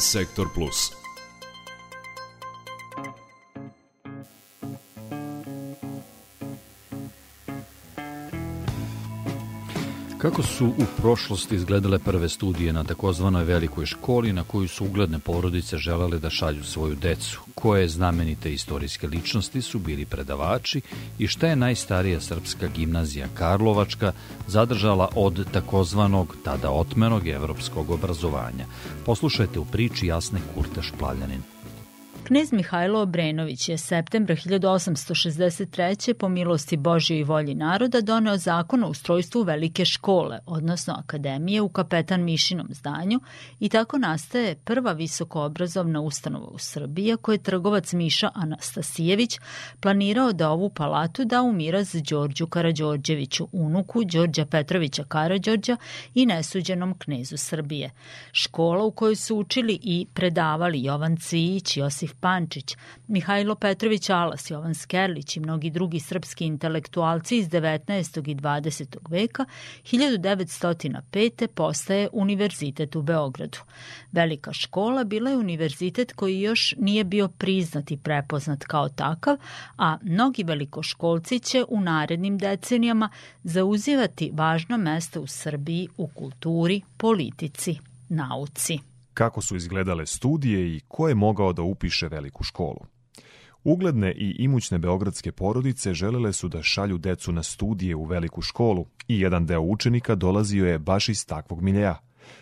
Sektor Plus. Kako su u prošlosti izgledale prve studije na takozvanoj velikoj školi na koju su ugledne porodice želele da šalju svoju decu? Koje znamenite istorijske ličnosti su bili predavači i šta je najstarija srpska gimnazija Karlovačka zadržala od takozvanog tada otmenog evropskog obrazovanja? Poslušajte u priči Jasne Kurte Šplavljanin. Knez Mihajlo Obrenović je septembra 1863. po milosti Božje i volji naroda doneo zakon o ustrojstvu velike škole, odnosno akademije u kapetan Mišinom zdanju i tako nastaje prva visokoobrazovna ustanova u Srbiji, koje je trgovac Miša Anastasijević planirao da ovu palatu da u miraz Đorđu Karađorđeviću, unuku Đorđa Petrovića Karađorđa i nesuđenom knezu Srbije. Škola u kojoj su učili i predavali Jovan Cvijić, Josif Pančić, Mihajlo Petrović Alas, Jovan Skerlić i mnogi drugi srpski intelektualci iz 19. i 20. veka, 1905. postaje Univerzitet u Beogradu. Velika škola bila je univerzitet koji još nije bio priznat i prepoznat kao takav, a mnogi velikoškolci će u narednim decenijama zauzivati važna mesta u Srbiji u kulturi, politici, nauci kako su izgledale studije i ko je mogao da upiše veliku školu. Ugledne i imućne beogradske porodice želele su da šalju decu na studije u veliku školu i jedan deo učenika dolazio je baš iz takvog miljeja.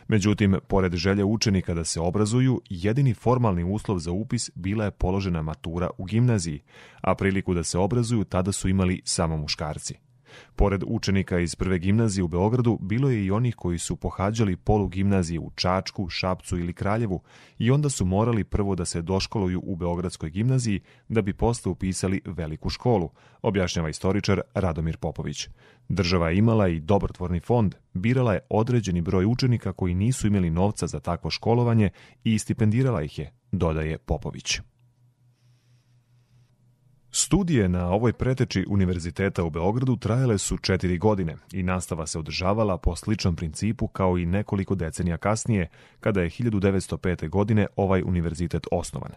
Međutim, pored želje učenika da se obrazuju, jedini formalni uslov za upis bila je položena matura u gimnaziji, a priliku da se obrazuju tada su imali samo muškarci. Pored učenika iz prve gimnazije u Beogradu, bilo je i onih koji su pohađali polu gimnazije u Čačku, Šapcu ili Kraljevu i onda su morali prvo da se doškoluju u Beogradskoj gimnaziji da bi posle upisali veliku školu, objašnjava istoričar Radomir Popović. Država je imala i dobrotvorni fond, birala je određeni broj učenika koji nisu imali novca za takvo školovanje i stipendirala ih je, dodaje Popović. Studije na ovoj preteči Univerziteta u Beogradu trajale su četiri godine i nastava se održavala po sličnom principu kao i nekoliko decenija kasnije, kada je 1905. godine ovaj univerzitet osnovan.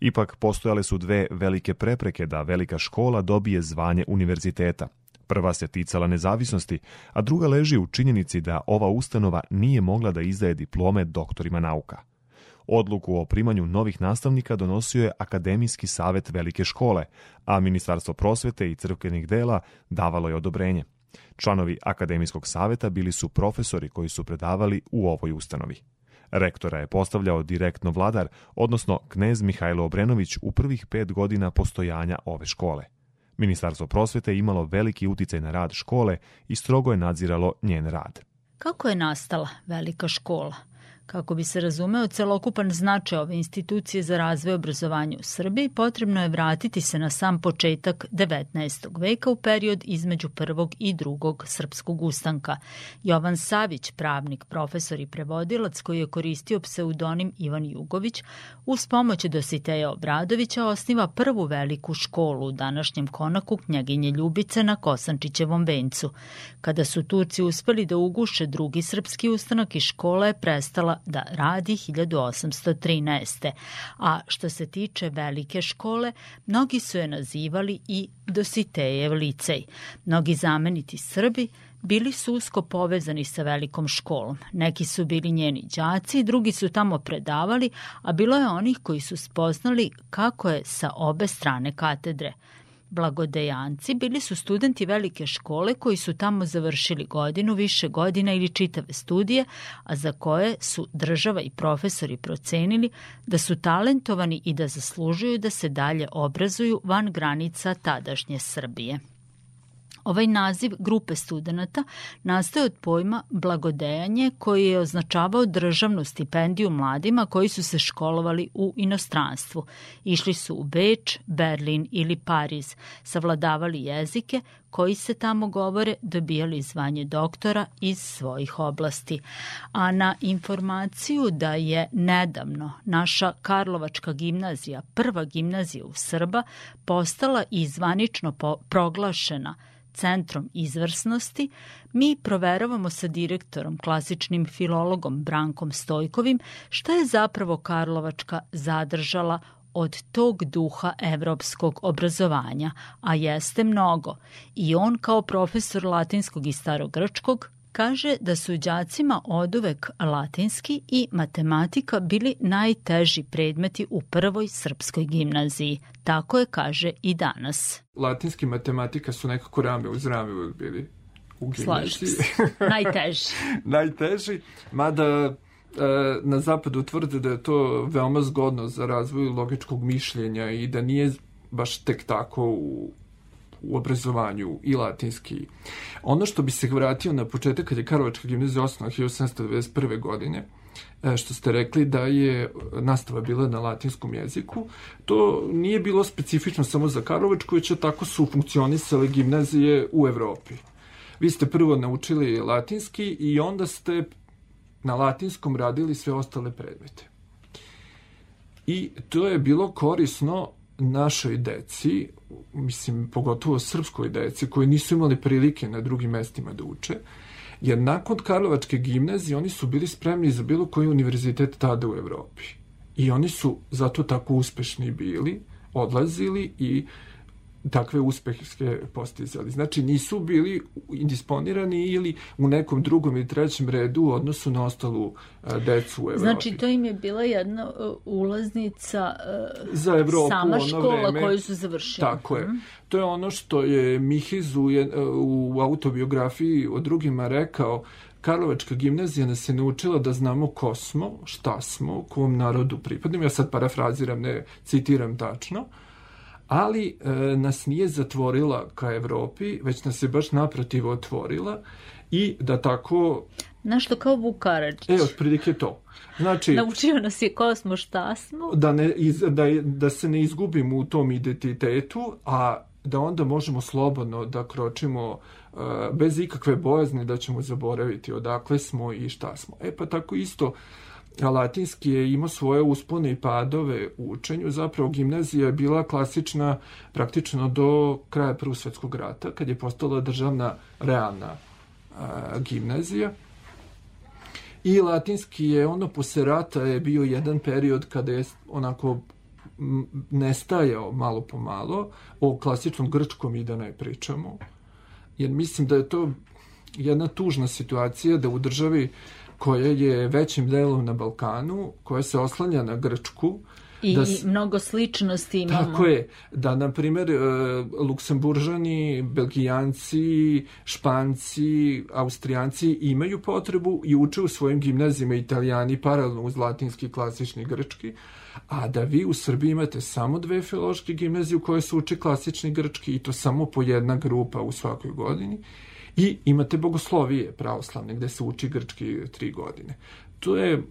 Ipak postojale su dve velike prepreke da velika škola dobije zvanje univerziteta. Prva se ticala nezavisnosti, a druga leži u činjenici da ova ustanova nije mogla da izdaje diplome doktorima nauka. Odluku o primanju novih nastavnika donosio je Akademijski savet Velike škole, a Ministarstvo prosvete i crkvenih dela davalo je odobrenje. Članovi Akademijskog saveta bili su profesori koji su predavali u ovoj ustanovi. Rektora je postavljao direktno vladar, odnosno knez Mihajlo Obrenović u prvih pet godina postojanja ove škole. Ministarstvo prosvete imalo veliki uticaj na rad škole i strogo je nadziralo njen rad. Kako je nastala velika škola? Kako bi se razumeo celokupan značaj ove institucije za razvoj obrazovanja u Srbiji, potrebno je vratiti se na sam početak 19. veka u period između prvog i drugog srpskog ustanka. Jovan Savić, pravnik, profesor i prevodilac koji je koristio pseudonim Ivan Jugović, uz pomoć Dositeja Obradovića osniva prvu veliku školu u današnjem konaku Knjaginje Ljubice na Kosančićevom vencu. Kada su Turci uspeli da uguše drugi srpski ustanak i škola je prestala da radi 1813. A što se tiče velike škole, mnogi su je nazivali i Dositejev licej. Mnogi zameniti Srbi bili su usko povezani sa velikom školom. Neki su bili njeni đaci, drugi su tamo predavali, a bilo je onih koji su spoznali kako je sa obe strane katedre – Blagodejanci bili su studenti velike škole koji su tamo završili godinu, više godina ili čitave studije, a za koje su država i profesori procenili da su talentovani i da zaslužuju da se dalje obrazuju van granica tadašnje Srbije. Ovaj naziv grupe studenta nastaje od pojma blagodejanje koji je označavao državnu stipendiju mladima koji su se školovali u inostranstvu. Išli su u Beč, Berlin ili Pariz, savladavali jezike koji se tamo govore, dobijali zvanje doktora iz svojih oblasti. A na informaciju da je nedavno naša Karlovačka gimnazija, prva gimnazija u Srba, postala i zvanično proglašena centrom izvrsnosti, mi proveravamo sa direktorom, klasičnim filologom Brankom Stojkovim, šta je zapravo Karlovačka zadržala od tog duha evropskog obrazovanja, a jeste mnogo. I on kao profesor latinskog i starogrčkog kaže da su đacima oduvek latinski i matematika bili najteži predmeti u prvoj srpskoj gimnaziji. Tako je kaže i danas. Latinski i matematika su nekako rame uz rame uvek bili u gimnaziji. Najteži. Najteži, mada e, na zapadu tvrde da je to veoma zgodno za razvoj logičkog mišljenja i da nije baš tek tako u u obrazovanju i latinski. Ono što bi se vratio na početak kad je Karlovačka gimnazija osnovna 1791. godine, e, što ste rekli da je nastava bila na latinskom jeziku, to nije bilo specifično samo za Karlovačku, već tako su funkcionisale gimnazije u Evropi. Vi ste prvo naučili latinski i onda ste na latinskom radili sve ostale predmete. I to je bilo korisno našoj deci, mislim, pogotovo srpskoj deci, koji nisu imali prilike na drugim mestima da uče, jer nakon Karlovačke gimnazije oni su bili spremni za bilo koji univerzitet tada u Evropi. I oni su zato tako uspešni bili, odlazili i takve uspehe postizali. Znači nisu bili indisponirani ili u nekom drugom ili trećem redu u odnosu na ostalu decu u Evropi. Znači to im je bila jedna ulaznica za Evropu sama škola vreme. koju su završili. Tako je. Mhm. To je ono što je Mihiz u, u autobiografiji o drugima rekao Karlovačka gimnazija nas je naučila da znamo ko smo, šta smo, kom narodu pripadimo. Ja sad parafraziram, ne citiram tačno ali e, nas nije zatvorila ka Evropi, već nas je baš naprotiv otvorila i da tako... Našto kao Vukaračić. E, otprilike to. Znači, Naučio nas je ko smo, šta smo. Da, ne, iz, da, da se ne izgubimo u tom identitetu, a da onda možemo slobodno da kročimo uh, bez ikakve bojazne da ćemo zaboraviti odakle smo i šta smo. E pa tako isto uh, latinski je imao svoje uspone i padove u učenju. Zapravo gimnazija je bila klasična praktično do kraja Prvog svetskog rata, kad je postala državna realna a, gimnazija. I latinski je ono posle rata je bio jedan period kada je onako nestajao malo po malo, o klasičnom grčkom i da ne pričamo. Jer mislim da je to jedna tužna situacija da u državi koja je većim delom na Balkanu, koja se oslanja na Grčku, I da mnogo sličnosti imamo. Tako je, da na primjer e, Luksemburžani, Belgijanci, Španci, Austrijanci imaju potrebu i uče u svojim gimnazijama Italijani paralelno uz latinski, klasični, grčki, a da vi u Srbiji imate samo dve filološke gimnazije u koje se uče klasični grčki i to samo po jedna grupa u svakoj godini I imate bogoslovije pravoslavne gde se uči grčki tri godine. To je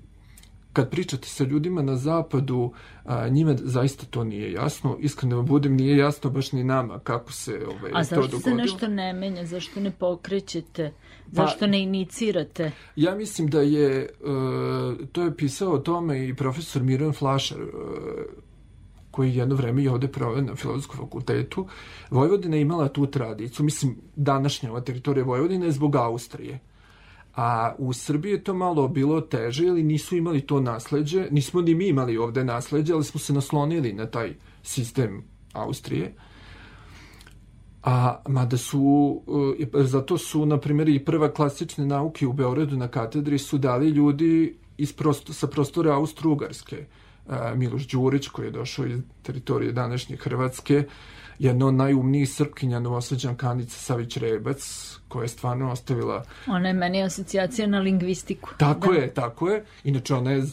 kad pričate sa ljudima na zapadu, a, njima zaista to nije jasno. Iskreno da budem, nije jasno baš ni nama kako se ovaj, a to dogodilo. A zašto se nešto ne menja? Zašto ne pokrećete? Zašto pa, ne inicirate? Ja mislim da je, uh, to je pisao o tome i profesor Miran Flašar, uh, koji jedno vreme i ovde proveo na filozofskom fakultetu, Vojvodina je imala tu tradiciju, mislim, današnja ova teritorija Vojvodine je zbog Austrije. A u Srbiji je to malo bilo teže, ili nisu imali to nasledđe, nismo ni mi imali ovde nasledđe, ali smo se naslonili na taj sistem Austrije. A mada su, e, zato su, na primjer, i prva klasične nauke u Beogradu na katedri su dali ljudi iz prosto, sa prostora Austro-Ugarske Miloš Đurić koji je došao iz teritorije današnje Hrvatske, jedna od najumnijih srpkinja Kanica Savić Rebac, koja je stvarno ostavila... Ona je meni asocijacija na lingvistiku. Tako da. je, tako je. Inače, ona je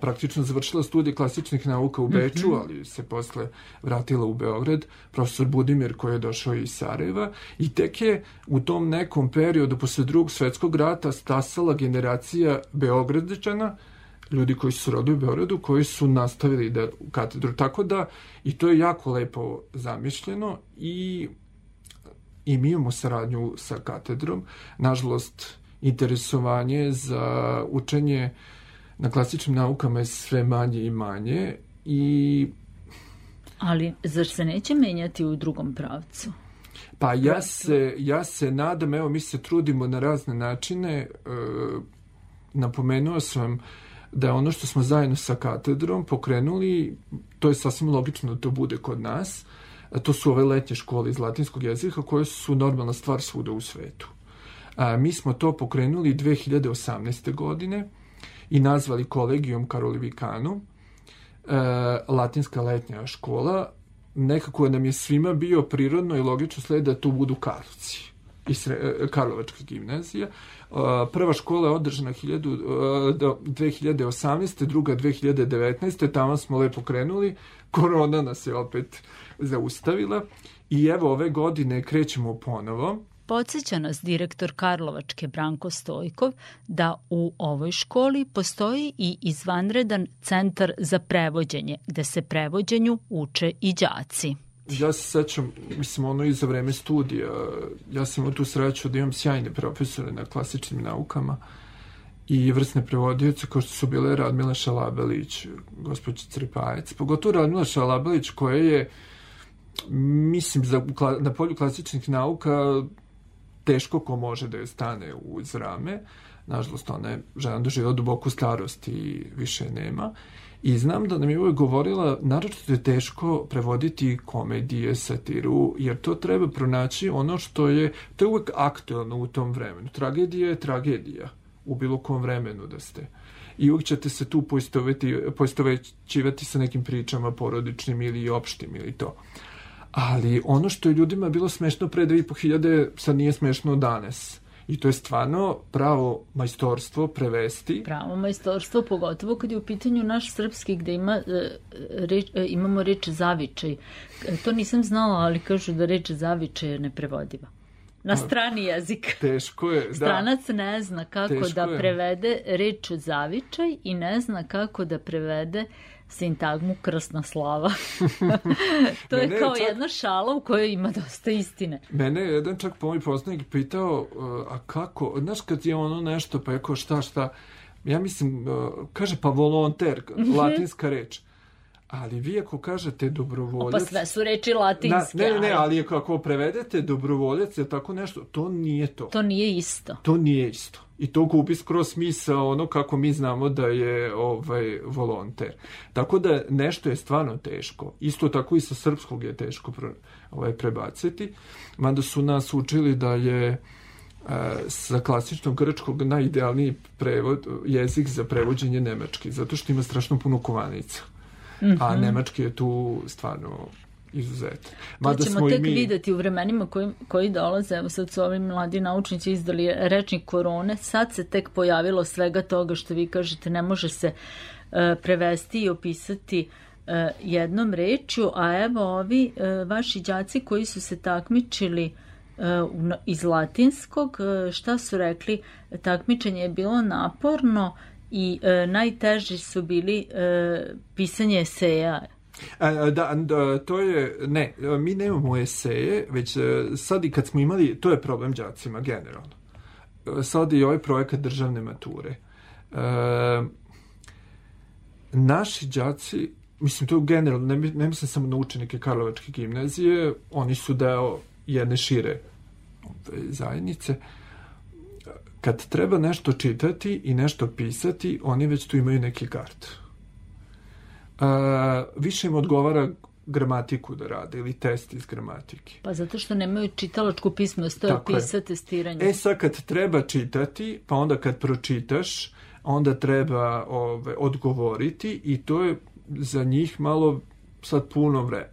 praktično završila studije klasičnih nauka u Beču, mm -hmm. ali se posle vratila u Beograd, profesor Budimir koji je došao iz Sarajeva i tek je u tom nekom periodu posle drugog svetskog rata stasala generacija Beogradčana ljudi koji su rodili u Beogradu, koji su nastavili da u katedru. Tako da, i to je jako lepo zamišljeno i, i mi imamo saradnju sa katedrom. Nažalost, interesovanje za učenje na klasičnim naukama je sve manje i manje i Ali zar se neće menjati u drugom pravcu? Pa ja se, ja se nadam, evo mi se trudimo na razne načine, e, napomenuo sam da je ono što smo zajedno sa katedrom pokrenuli, to je sasvim logično da to bude kod nas, to su ove letnje škole iz latinskog jezika koje su normalna stvar svuda u svetu. A, mi smo to pokrenuli 2018. godine i nazvali kolegijom Karolivikanu, e, latinska letnja škola, nekako nam je svima bio prirodno i logično sled da tu budu Karlovci i sre, e, Karlovačka gimnazija. Prva škola je održana 1000, do 2018. druga 2019. Tamo smo lepo krenuli. Korona nas je opet zaustavila. I evo ove godine krećemo ponovo Podseća nas direktor Karlovačke Branko Stojkov da u ovoj školi postoji i izvanredan centar za prevođenje, gde se prevođenju uče i đaci. Ja se sećam, mislim, ono i za vreme studija, ja sam imao tu sreću da imam sjajne profesore na klasičnim naukama i vrsne prevodioce kao što su bile Radmila Šalabelić, gospođa Crpajac, pogotovo Radmila Šalabelić koja je mislim, za, na polju klasičnih nauka teško ko može da je stane uz rame. Nažalost, ona je žena doživjela duboku starost i više nema. I znam da nam je uvek govorila, naročito je teško prevoditi komedije, satiru, jer to treba pronaći ono što je, to je uvek aktualno u tom vremenu. Tragedija je tragedija u bilo kom vremenu da ste. I uvek ćete se tu poistovećivati sa nekim pričama porodičnim ili opštim ili to. Ali ono što je ljudima bilo smešno pre 2500, sad nije smešno danas. I to je stvarno pravo majstorstvo prevesti. Pravo majstorstvo, pogotovo kad je u pitanju naš srpski gde ima, e, reč, e, imamo reč zavičaj. E, to nisam znala, ali kažu da reč zavičaj je neprevodiva. Na strani jezik. Teško je, da. Stranac ne zna kako Teško da prevede reč zavičaj i ne zna kako da prevede uh, sintagmu krsna slava. to je kao čak, jedna šala u kojoj ima dosta istine. Mene je jedan čak po moj poznanik pitao, uh, a kako, znaš kad je ono nešto, pa je kao šta, šta, ja mislim, uh, kaže pa volonter, mhm. latinska reč. Ali vi ako kažete dobrovoljac... Pa sve su reči latinske. Na, ne, ne, ne, ali ako prevedete dobrovoljac ili tako nešto, to nije to. To nije isto. To nije isto. I to gubi skroz smisao ono kako mi znamo da je ovaj volonter. Tako da nešto je stvarno teško. Isto tako i sa srpskog je teško pre, ovaj, prebaciti. Mada su nas učili da je e, sa klasičnog grčkog najidealniji prevod, jezik za prevođenje nemački, zato što ima strašno puno kovanica. Mm -hmm. A mhm. nemački je tu stvarno izuzet. Mada to ćemo tek mi... videti u vremenima koji, koji dolaze, evo sad su ovi mladi naučnici izdali rečnik korone, sad se tek pojavilo svega toga što vi kažete, ne može se uh, prevesti i opisati uh, jednom rečju, a evo ovi uh, vaši đaci koji su se takmičili iz latinskog, šta su rekli, takmičenje je bilo naporno i najteži su bili pisanje eseja A, da, da, to je, ne, mi nemamo eseje, već e, sad i kad smo imali, to je problem đacima generalno. E, sad i ovaj projekat državne mature. E, naši đaci, mislim to generalno, ne, ne mislim samo na učenike Karlovačke gimnazije, oni su deo jedne šire zajednice. Kad treba nešto čitati i nešto pisati, oni već tu imaju neki kart a, više im odgovara gramatiku da rade ili test iz gramatike. Pa zato što nemaju čitalačku pismenost, to je pisa testiranje. E sad kad treba čitati, pa onda kad pročitaš, onda treba ove, odgovoriti i to je za njih malo sad puno vremena,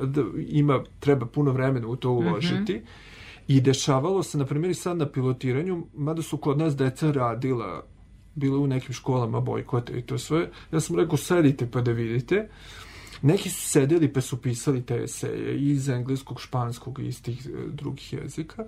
ima, treba puno vremena u to uložiti. Mm -hmm. I dešavalo se, na primjer, sad na pilotiranju, mada su kod nas deca radila bile u nekim školama bojkote i to sve. Ja sam rekao, sedite pa da vidite. Neki su sedeli pa su pisali te eseje iz engleskog, španskog i iz tih e, drugih jezika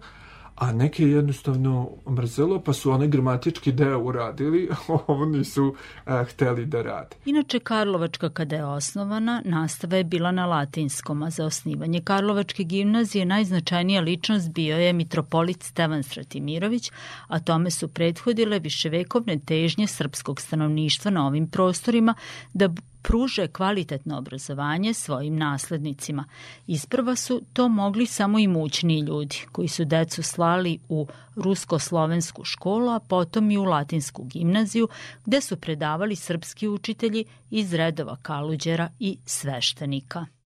a neke jednostavno mrzelo, pa su one gramatički deo uradili, ovo nisu a, hteli da rade. Inače, Karlovačka kada je osnovana, nastava je bila na latinskom, a za osnivanje Karlovačke gimnazije najznačajnija ličnost bio je mitropolit Stevan Stratimirović, a tome su prethodile viševekovne težnje srpskog stanovništva na ovim prostorima da pruže kvalitetno obrazovanje svojim naslednicima. Isprva su to mogli samo imućniji ljudi, koji su decu slali u rusko-slovensku školu, a potom i u latinsku gimnaziju, gde su predavali srpski učitelji iz redova kaluđera i sveštenika.